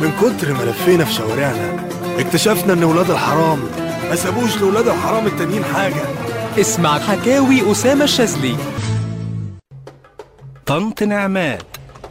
من كتر ما لفينا في شوارعنا اكتشفنا إن ولاد الحرام ما سابوش لولاد الحرام التانيين حاجة. اسمع حكاوي أسامة الشاذلي. طنط نعمات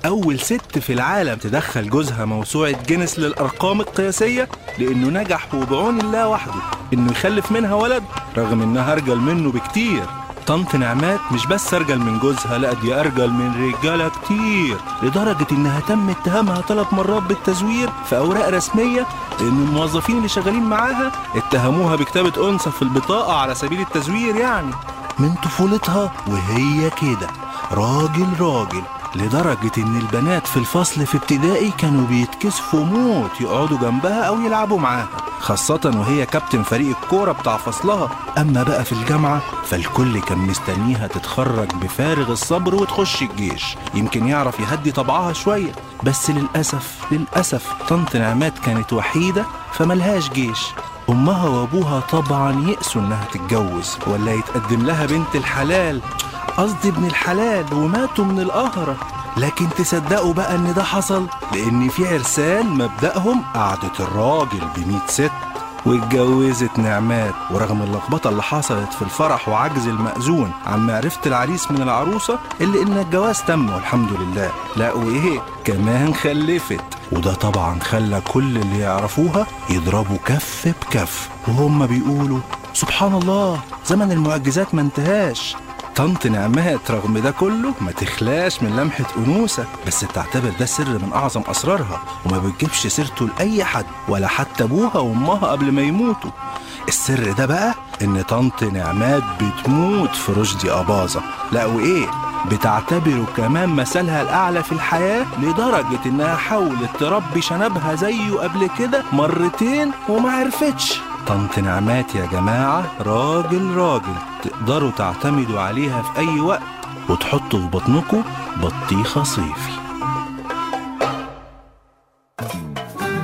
أول ست في العالم تدخل جوزها موسوعة جينيس للأرقام القياسية لأنه نجح وبعون الله وحده إنه يخلف منها ولد رغم إنها أرجل منه بكتير. طنط نعمات مش بس أرجل من جوزها لا دي أرجل من رجالة كتير لدرجة إنها تم اتهامها ثلاث مرات بالتزوير في أوراق رسمية لأن الموظفين اللي شغالين معاها اتهموها بكتابة أنثى في البطاقة على سبيل التزوير يعني. من طفولتها وهي كده راجل راجل لدرجة إن البنات في الفصل في ابتدائي كانوا بيتكسفوا موت يقعدوا جنبها أو يلعبوا معاها. خاصة وهي كابتن فريق الكورة بتاع فصلها. أما بقى في الجامعة فالكل كان مستنيها تتخرج بفارغ الصبر وتخش الجيش. يمكن يعرف يهدي طبعها شوية. بس للأسف للأسف طنط نعمات كانت وحيدة فملهاش جيش. أمها وأبوها طبعا يأسوا إنها تتجوز ولا يتقدم لها بنت الحلال. قصدي ابن الحلال وماتوا من القهرة. لكن تصدقوا بقى إن ده حصل؟ لأن في عرسان مبدأهم قعدة الراجل بميت ست واتجوزت نعمات. ورغم اللخبطة اللي حصلت في الفرح وعجز المأذون عن معرفة العريس من العروسة إلا إن الجواز تم والحمد لله. لا وإيه كمان خلفت. وده طبعا خلى كل اللي يعرفوها يضربوا كف بكف. وهم بيقولوا سبحان الله زمن المعجزات ما انتهاش. طنط نعمات رغم ده كله. ما تخلاش من لمحة أنوثة بس بتعتبر ده سر من أعظم أسرارها. وما بتجيبش سيرته لأي حد ولا حتى أبوها وأمها قبل ما يموتوا. السر ده بقى إن طنط نعمات بتموت في رشدي أباظة. لا وإيه؟ بتعتبره كمان مثلها الأعلى في الحياة لدرجة إنها حاولت تربي شنبها زيه قبل كده مرتين وما عرفتش. طنط نعمات يا جماعة. راجل راجل تقدروا تعتمدوا عليها في أي وقت وتحطوا في بطنكم بطيخة صيفي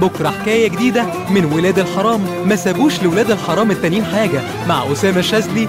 بكرة حكاية جديدة من ولاد الحرام. ما سابوش لولاد الحرام التانيين حاجة. مع أسامة الشاذلي